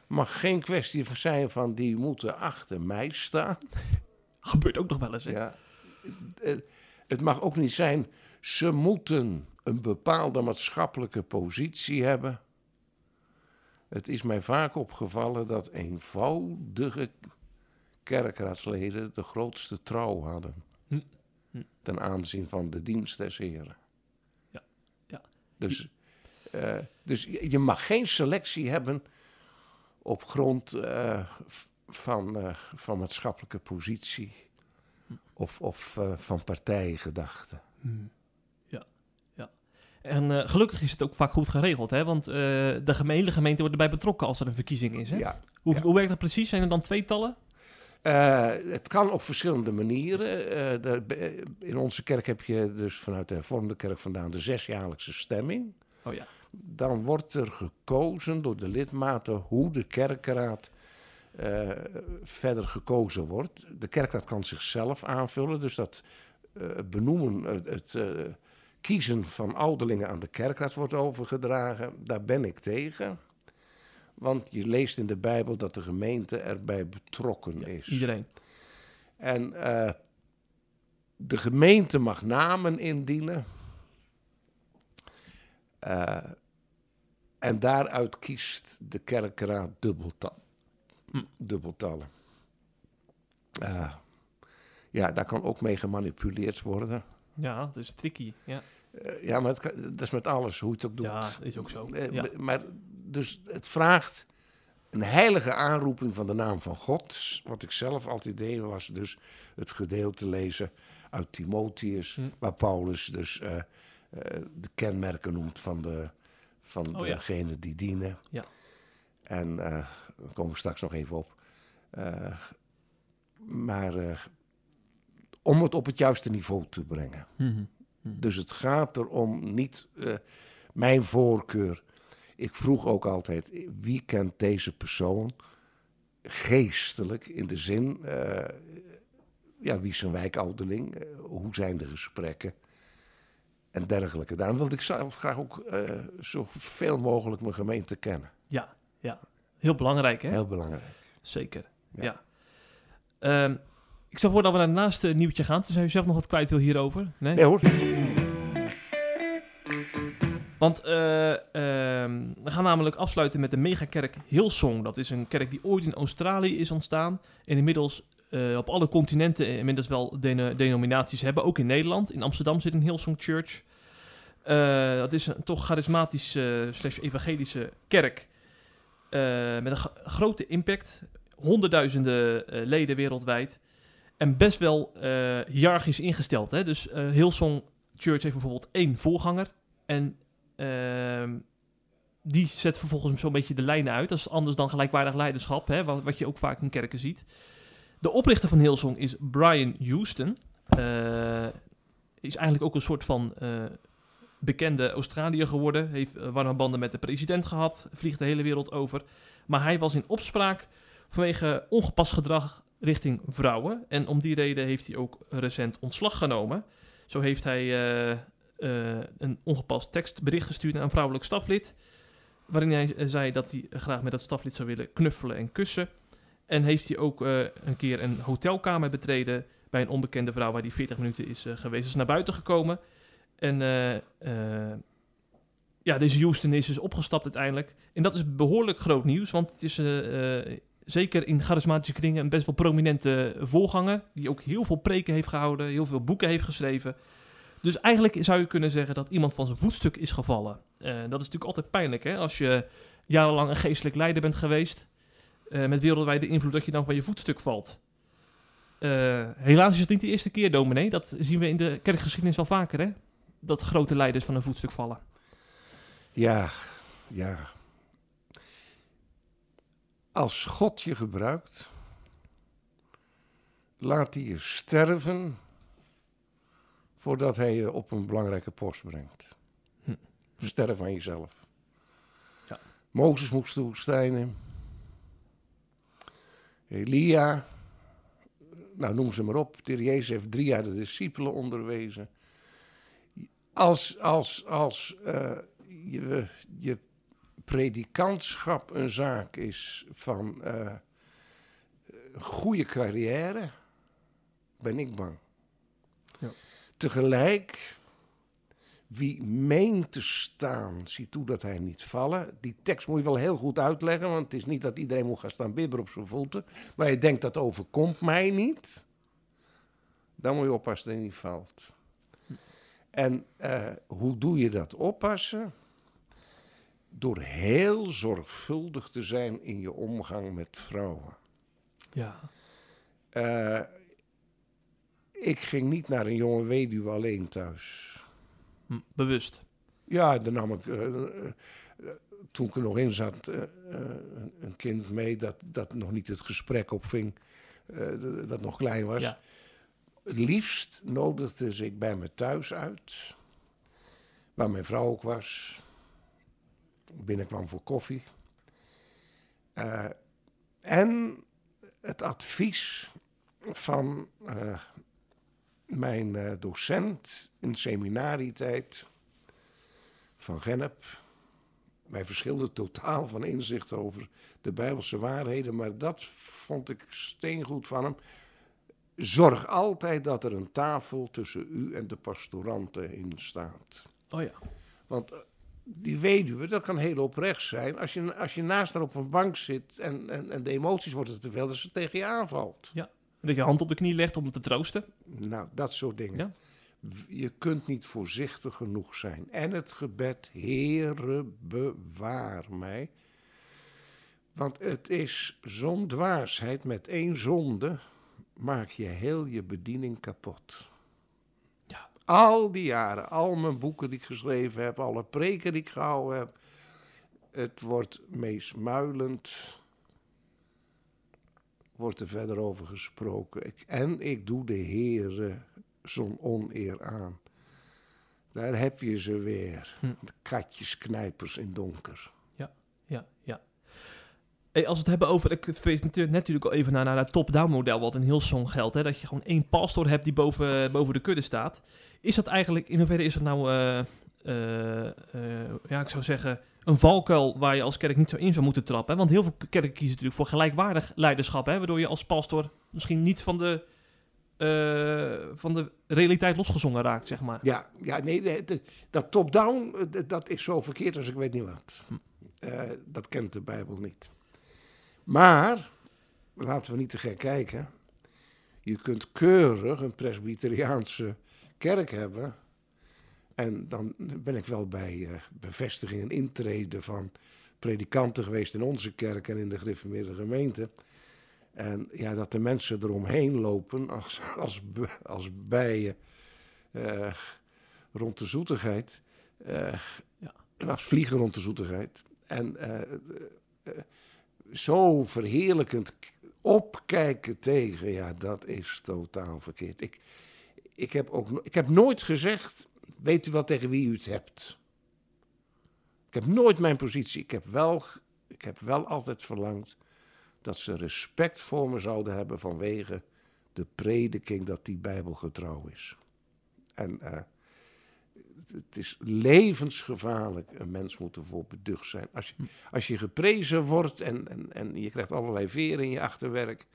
mag geen kwestie zijn van die moeten achter mij staan. Gebeurt ook nog wel eens. Hè? Ja. Eh, Het mag ook niet zijn, ze moeten een bepaalde maatschappelijke positie hebben. Het is mij vaak opgevallen dat eenvoudige kerkraadsleden de grootste trouw hadden. Hm. Hm. Ten aanzien van de dienst des Heren. Ja, ja. Dus, eh, dus je mag geen selectie hebben op grond eh, van, eh, van maatschappelijke positie of, of van partijgedachten. En eh, gelukkig is het ook vaak goed geregeld, hè? Want eh, de hele gemeente wordt erbij betrokken als er een verkiezing is. Hè? Ja. Hoe, ja. hoe werkt dat precies? Zijn er dan tweetallen? Eh, het kan op verschillende manieren. De- in onze kerk heb je dus vanuit de hervormde kerk vandaan de zesjaarlijkse stemming. Oh ja. Dan wordt er gekozen door de lidmaten hoe de kerkraad verder gekozen wordt. De kerkraad kan zichzelf aanvullen, dus dat benoemen, het, het kiezen van ouderlingen aan de kerkraad wordt overgedragen. Daar ben ik tegen. Want je leest in de Bijbel dat de gemeente erbij betrokken is. Iedereen. En eh, de gemeente mag namen indienen. Eh, en daaruit kiest de kerkraad dubbelta Hm. dubbeltallen. Eh, ja, daar kan ook mee gemanipuleerd worden. Ja, dat is tricky. Ja, Eh, ja, maar het kan- dat is met alles, hoe je het ook doet. ja is ook zo. Eh. Maar dus het vraagt een heilige aanroeping van de naam van God. Wat ik zelf altijd deed, was dus het gedeelte lezen uit Timotheus, Hm. waar Paulus dus eh, de kenmerken noemt van, de, van Oh ja. die dienen. Ja. En daar komen we straks nog even op. Maar om het op het juiste niveau te brengen. Mhm. Dus het gaat erom niet eh, mijn voorkeur. Ik vroeg ook altijd, wie kent deze persoon geestelijk in de zin, eh, ja, wie is een wijkouderling, Eh, hoe zijn de gesprekken en dergelijke. Daarom wilde ik zelf graag ook zoveel mogelijk mijn gemeente kennen. Ja, ja. Heel belangrijk, hè? Heel belangrijk. Zeker. Ja. Ja. Ehm, ik stel voor dat we naar het naaste nieuwtje gaan. Zou je zelf nog wat kwijt wil hierover? Nee? Nee hoor. Want eh, ehm, we gaan namelijk afsluiten met de megakerk Hillsong. Dat is een kerk die ooit in Australië is ontstaan. En inmiddels eh, op alle continenten inmiddels wel deno- denominaties hebben. Ook in Nederland. In Amsterdam zit een Hillsong Church. Eh, dat is een toch charismatische slash evangelische kerk. met een grote impact. Honderdduizenden leden wereldwijd. En best wel eh hiërarchisch ingesteld. Hè? Dus eh Hillsong Church heeft bijvoorbeeld één voorganger. En ehm, die zet vervolgens zo'n beetje de lijnen uit. Dat is anders dan gelijkwaardig leiderschap, hè, wat, wat je ook vaak in kerken ziet. De oprichter van Hillsong is Brian Houston. Eh, is eigenlijk ook een soort van bekende Australiër geworden. Heeft warme banden met de president gehad. Vliegt de hele wereld over. Maar hij was in opspraak vanwege ongepast gedrag richting vrouwen. En om die reden heeft hij ook recent ontslag genomen. Zo heeft hij eh, eh, een ongepast tekstbericht gestuurd naar een vrouwelijk staflid. Waarin hij eh, zei dat hij graag met dat staflid zou willen knuffelen en kussen. En heeft hij ook een keer een hotelkamer betreden bij een onbekende vrouw waar hij 40 minuten is geweest. Is naar buiten gekomen. En ja, deze Houston is dus opgestapt uiteindelijk. En dat is behoorlijk groot nieuws, want het is zeker in charismatische kringen een best wel prominente voorganger. Die ook heel veel preken heeft gehouden, heel veel boeken heeft geschreven. Dus eigenlijk zou je kunnen zeggen dat iemand van zijn voetstuk is gevallen. Eh, dat is natuurlijk altijd pijnlijk, hè? Als je jarenlang een geestelijk leider bent geweest, eh, met wereldwijde invloed, dat je dan van je voetstuk valt. Eh, helaas is het niet de eerste keer, dominee. Dat zien we in de kerkgeschiedenis wel vaker, hè? Dat grote leiders van een voetstuk vallen. Ja, ja. Als God je gebruikt, laat hij je sterven voordat hij je op een belangrijke post brengt. Hm. Sterf aan jezelf. Ja. Mozes moest de woestijn. Elia, nou noem ze maar op. De Jezus heeft drie jaar de discipelen onderwezen. Als, als, als uh, je, je predikantschap een zaak is van uh, goede carrière, ben ik bang. Ja. Tegelijk, wie meent te staan, zie toe dat hij niet vallen. Die tekst moet je wel heel goed uitleggen, want het is niet dat iedereen moet gaan staan bibberen op zijn voeten. Maar je denkt dat overkomt mij niet. Dan moet je oppassen dat hij niet valt. En uh, hoe doe je dat oppassen? Door heel zorgvuldig te zijn in je omgang met vrouwen. Ja. Uh, ik ging niet naar een jonge weduwe alleen thuis. Hm, bewust? Ja, dan nam ik, uh, toen ik er nog in zat, een kind mee dat, dat nog niet het gesprek opving, dat nog klein was. Ja. Het liefst nodigde ze ik bij me thuis uit, waar mijn vrouw ook was. Binnenkwam voor koffie. Uh, en het advies van uh, mijn uh, docent in seminarietijd van Gennep. Wij verschilden totaal van inzicht over de Bijbelse waarheden, maar dat vond ik steengoed van hem. Zorg altijd dat er een tafel tussen u en de pastoranten in staat. Oh ja. Want die weduwe, dat kan heel oprecht zijn. Als je, als je naast haar op een bank zit en, en, en de emoties worden te veel, dat ze tegen je aanvalt. Ja. Dat je hand op de knie legt om te troosten. Nou, dat soort dingen. Ja. Je kunt niet voorzichtig genoeg zijn. En het gebed, Heere, bewaar mij. Want het is zo'n dwaasheid met één zonde maak je heel je bediening kapot. Al die jaren, al mijn boeken die ik geschreven heb, alle preken die ik gehouden heb. Het wordt meesmuilend, wordt er verder over gesproken. Ik, en ik doe de Heere zo'n oneer aan. Daar heb je ze weer, Hm. de katjesknijpers in donker. Ja, ja, ja. Hey, als we het hebben over, ik verwees natuurlijk al even naar, naar het top-down model, wat in Hillsong geldt, hè, dat je gewoon één pastor hebt die boven, boven de kudde staat. Is dat eigenlijk, in hoeverre is dat nou, eh, eh, eh, ja, ik zou zeggen, een valkuil waar je als kerk niet zo in zou moeten trappen? Hè? Want heel veel kerken kiezen natuurlijk voor gelijkwaardig leiderschap, hè, waardoor je als pastor misschien niet van de, eh, van de realiteit losgezongen raakt, zeg maar. Ja, ja nee, dat top-down, eh, dat- dat is zo verkeerd als ik weet niet wat. Hm. Eh, dat kent de Bijbel niet. Maar, laten we niet te gek kijken. Je kunt keurig een presbyteriaanse kerk hebben. En dan ben ik wel bij eh, bevestiging en intrede van predikanten geweest in onze kerk en in de gereformeerde gemeente. En ja, dat de mensen eromheen lopen als, als, als bijen eh, rond de zoetigheid. eh, Ja. Als vliegen rond de zoetigheid. En zo verheerlijkend opkijken tegen, ja, dat is totaal verkeerd. Ik, ik, heb ook, ik heb nooit gezegd, weet u wel tegen wie u het hebt? Ik heb nooit mijn positie. Ik heb wel, ik heb wel altijd verlangd dat ze respect voor me zouden hebben vanwege de prediking dat die Bijbel getrouw is. En eh, het is levensgevaarlijk. Een mens moet ervoor beducht zijn. Als je, als je geprezen wordt en, en, en je krijgt allerlei veren in je achterwerk.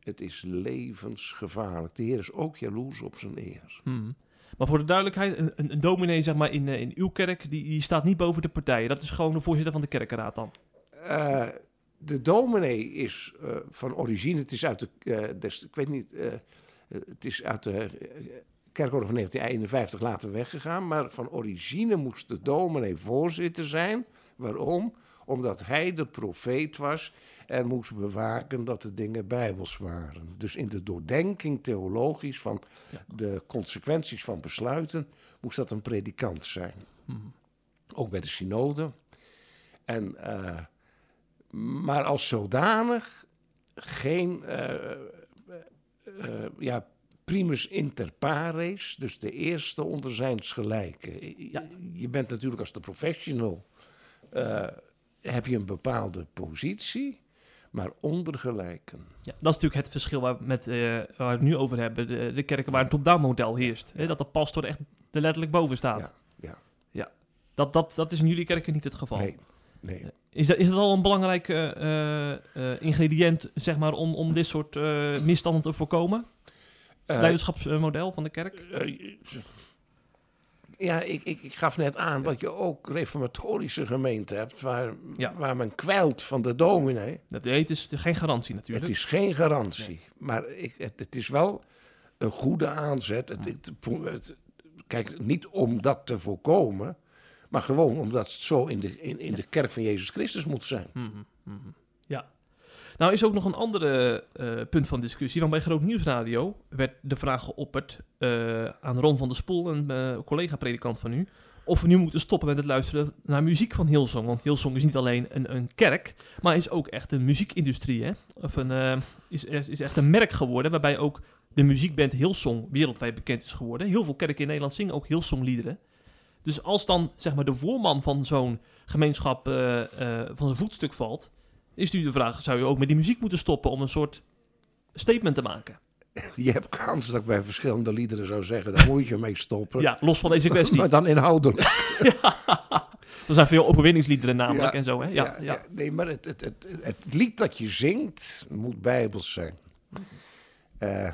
Het is levensgevaarlijk. De Heer is ook jaloers op zijn eer. Hmm. Maar voor de duidelijkheid, een, een, dominee zeg maar, in, eh, in uw kerk, die, die staat niet boven de partijen. Dat is gewoon de voorzitter van de kerkenraad dan. Eh, de dominee is eh, van origine, het is uit de, des- ik weet niet, het is uit de kerkorde van 1951 later weggegaan, maar van origine moest de dominee voorzitter zijn. Waarom? Omdat hij de profeet was en moest bewaken dat de dingen bijbels waren. Dus in de doordenking theologisch van Ja. de consequenties van besluiten moest dat een predikant zijn. Hmm. Ook bij de synode. En, eh, maar als zodanig geen eh, eh, ja, primus inter pares, dus de eerste onder zijns gelijken. Ja. Je bent natuurlijk als de professional, eh, heb je een bepaalde positie, maar onder gelijken. Ja, dat is natuurlijk het verschil waar, met, eh, waar we het nu over hebben. De, de kerken waar een top-down model heerst. Hè? Dat de pastor echt er letterlijk boven staat. Ja, ja. Dat, dat, dat is in jullie kerken niet het geval. Nee, nee. Is dat, is dat al een belangrijk eh, eh, eh, ingrediënt zeg maar, om, om dit soort eh, misstanden te voorkomen? Eh, Leiderschapsmodel van de kerk? eh, ja, ik, ik, ik gaf net aan dat je ook reformatorische gemeenten hebt, waar, Ja. waar men kwijlt van de dominee. Dat heet is geen garantie natuurlijk. Het is geen garantie, maar ik, het, het is wel een goede aanzet. Het, het- het- kijk, niet om dat te voorkomen, maar gewoon omdat het zo in de, in, in de kerk van Jezus Christus moet zijn. Ja. Nou is ook nog een andere eh, punt van discussie. Want bij Groot Nieuwsradio werd de vraag geopperd eh, aan Ron van der Spoel, een eh, collega-predikant van u, of we nu moeten stoppen met het luisteren naar muziek van Hillsong. Want Hillsong is niet alleen een, een kerk, maar is ook echt een muziekindustrie. Hè? Of een, is, is echt een merk geworden waarbij ook de muziekband Hillsong wereldwijd bekend is geworden. Heel veel kerken in Nederland zingen ook Hillsong-liederen. Dus als dan zeg maar de voorman van zo'n gemeenschap van zijn voetstuk valt, is nu de vraag: zou je ook met die muziek moeten stoppen om een soort statement te maken? Je hebt kans dat ik bij verschillende liederen zou zeggen, daar moet je mee stoppen. Ja, los van deze kwestie. Maar dan inhoudelijk. Er zijn veel overwinningsliederen namelijk Ja, en zo, hè? Ja, ja, Nee, maar het, het, het, het lied dat je zingt moet bijbels zijn. Eh,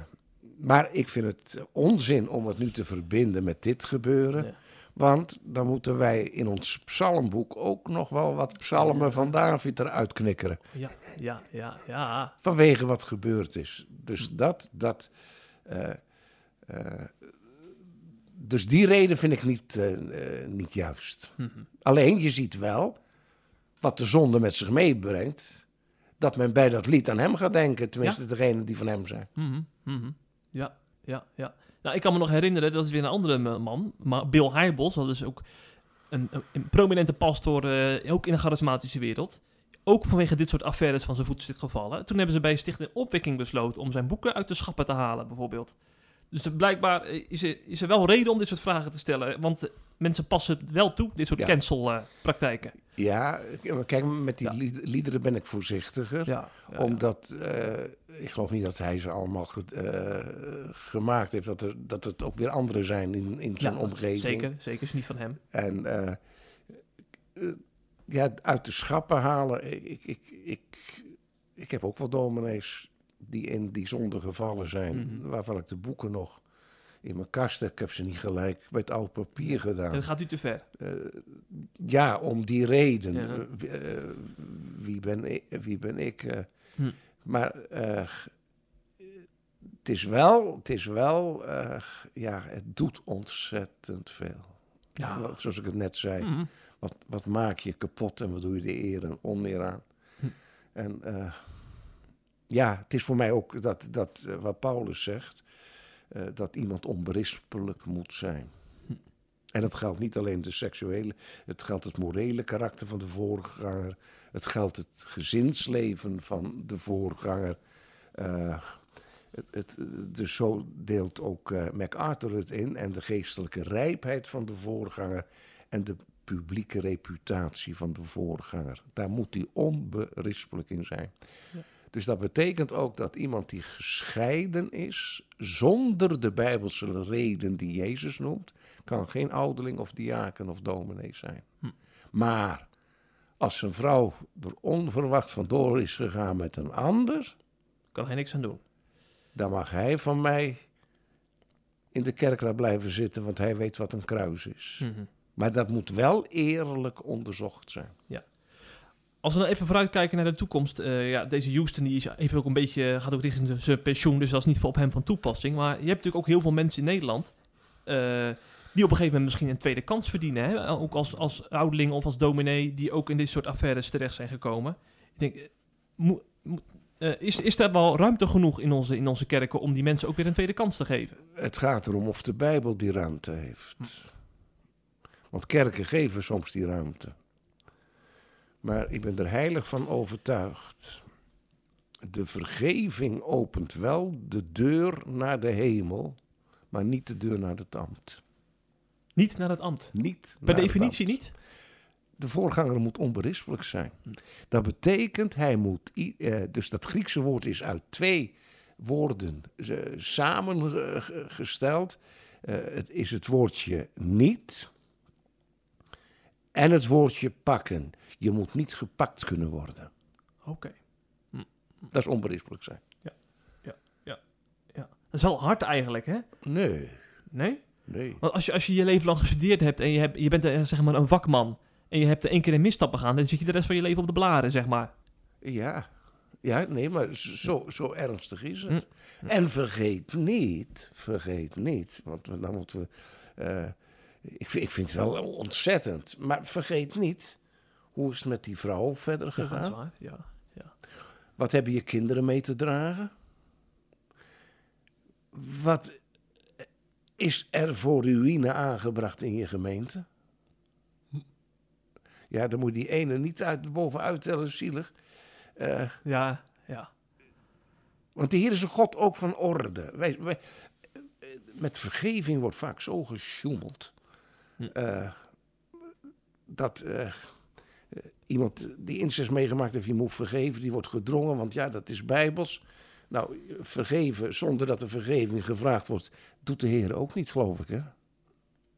maar ik vind het onzin om het nu te verbinden met dit gebeuren. Ja. Want dan moeten wij in ons psalmboek ook nog wel wat psalmen van David eruit knikkeren. ja, ja, ja, ja. Vanwege wat gebeurd is. Dus dat, dat. eh, eh, dus die reden vind ik niet, eh, niet juist. Mhm. Alleen je ziet wel wat de zonde met zich meebrengt. Dat men bij dat lied aan hem gaat denken. Tenminste, degenen die van hem zijn. Mhm, mhm. Ja, ja, ja. Nou, ik kan me nog herinneren, dat is weer een andere ma- man, maar Bill Hybels, dat is ook een, een, prominente pastor, eh, ook in de charismatische wereld. Ook vanwege dit soort affaires van zijn voetstuk gevallen. Toen hebben ze bij Stichting Opwekking besloten om zijn boeken uit de schappen te halen, bijvoorbeeld. Dus blijkbaar eh, is er, is er wel reden om dit soort vragen te stellen. Want eh, mensen passen het wel toe, dit soort Ja. cancel-praktijken. Ja, kijk, met die Ja. lied- liederen ben ik voorzichtiger. ja, omdat, eh, ik geloof niet dat hij ze allemaal ge- eh, gemaakt heeft. Dat, er, dat het ook weer anderen zijn in, in zijn Ja, omgeving. Zeker, zeker is niet van hem. En eh, ja, uit de schappen halen. Ik, ik, ik, ik, ik heb ook wel dominees die in die zonde gevallen zijn. Mhm. Waarvan ik de boeken nog in mijn kast heb. Ik heb ze niet gelijk het oud papier En gedaan. dat gaat u te ver. Eh, ja, om die reden. Ja. Eh, wie, eh, wie ben ik? Wie ben ik? Hm. Maar het is wel, het is wel, ja, het doet ontzettend veel. Ja. Zoals ik het net zei. Mhm. Wat, wat maak je kapot en wat doe je de eer en oneer aan? Hm. En ja, het is voor mij ook dat, dat wat Paulus zegt, eh, dat iemand onberispelijk moet zijn. En dat geldt niet alleen de seksuele, het geldt het morele karakter van de voorganger, het geldt het gezinsleven van de voorganger. Eh, het, het, dus zo deelt ook eh, MacArthur het in en de geestelijke rijpheid van de voorganger en de publieke reputatie van de voorganger. Daar moet hij onberispelijk in zijn. Ja. Dus dat betekent ook dat iemand die gescheiden is, zonder de bijbelse reden die Jezus noemt, kan geen ouderling of diaken of dominee zijn. Hm. Maar als een vrouw er onverwacht vandoor is gegaan met een ander, Kan hij niks aan doen. dan mag hij van mij in de kerkraad blijven zitten, want hij weet wat een kruis is. Mhm. Maar dat moet wel eerlijk onderzocht zijn. Als we dan even vooruitkijken naar de toekomst. eh, ja, deze Houston die is even ook een beetje, gaat ook richting zijn- pensioen. Dus dat is niet voor op hem van toepassing. Maar je hebt natuurlijk ook heel veel mensen in Nederland. eh, die op een gegeven moment misschien een tweede kans verdienen. Hè? Ook als, als ouderling of als dominee. Die ook in dit soort affaires terecht zijn gekomen. Ik denk, eh, is, is daar wel ruimte genoeg in onze, in onze kerken om die mensen ook weer een tweede kans te geven? Het gaat erom of de Bijbel die ruimte heeft. Want kerken geven soms die ruimte. Maar ik ben er heilig van overtuigd De vergeving opent wel de deur naar de hemel, maar niet de deur naar het ambt. Niet naar het ambt. Niet Per definitie niet? De voorganger moet onberispelijk zijn. Dat betekent, hij moet, eh, dus dat Griekse woord is uit twee woorden eh, samengesteld. Eh, het is het woordje niet en het woordje pakken. Je moet niet gepakt kunnen worden. Oké. Dat is onberispelijk zijn. Ja. Dat is wel hard eigenlijk, hè? Nee, Nee? nee. Want als je, als je je leven lang gestudeerd hebt en je, hebt, je bent eh, zeg maar een vakman en je hebt er één keer een misstap begaan, dan zit je de rest van je leven op de blaren, zeg maar. Ja, ja nee, maar zo, zo ernstig is het. Hm. En vergeet niet, vergeet niet, want dan moeten we... eh, ik, vind- ik vind het wel ontzettend, maar vergeet niet, hoe is het met die vrouw verder Ja, gegaan? waar. Ja. Wat hebben je kinderen mee te dragen? Wat is er voor ruïne aangebracht in je gemeente? Ja, dan moet die ene niet uit, bovenuit tellen, zielig. Eh, Ja, ja. Want de Heer is een God ook van orde. Wij, wij- met vergeving wordt vaak zo gesjoemeld. Hm. eh, dat eh, iemand die incest meegemaakt heeft, die moet vergeven, die wordt gedrongen, want ja, dat is bijbels. Nou, vergeven zonder dat er vergeving gevraagd wordt, doet de Heer ook niet, geloof ik. Hè?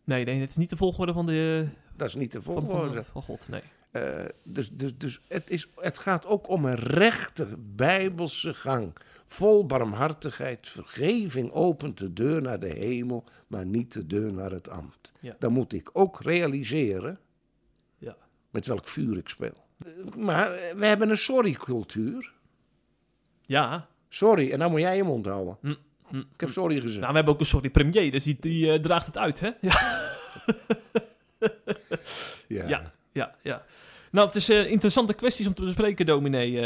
Nee, nee, het is niet de volgorde van, de, Dat is niet de van, volgorde. van, van God. Nee. Eh, dus dus, dus het, is, het gaat ook om een rechte bijbelse gang. Vol barmhartigheid, vergeving opent de deur naar de hemel, maar niet de deur naar het ambt. Ja. Dan moet ik ook realiseren Ja. met welk vuur ik speel. Eh, Maar eh, we hebben een sorry-cultuur. Ja. Sorry, en dan moet jij je mond houden. Hm, hm, Ik heb sorry gezegd. Nou, we hebben ook een sorry premier, dus die, die draagt het uit, hè? Ja. Ja, ja, ja. Nou, het is eh, interessante kwesties om te bespreken, dominee. Eh,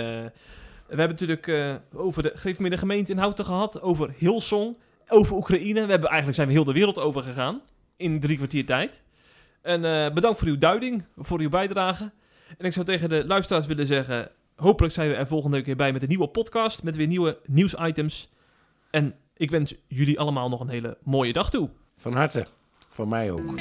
we hebben natuurlijk eh, over de, geef me de gemeente in Houten gehad, over Hillsong, over Oekraïne. We hebben, eigenlijk zijn we heel de wereld over gegaan in drie kwartier tijd. En bedankt voor uw duiding, voor uw bijdrage. En ik zou tegen de luisteraars willen zeggen, hopelijk zijn we er volgende keer bij met een nieuwe podcast, met weer nieuwe nieuwsitems. En ik wens jullie allemaal nog een hele mooie dag toe. Van harte. Van mij ook.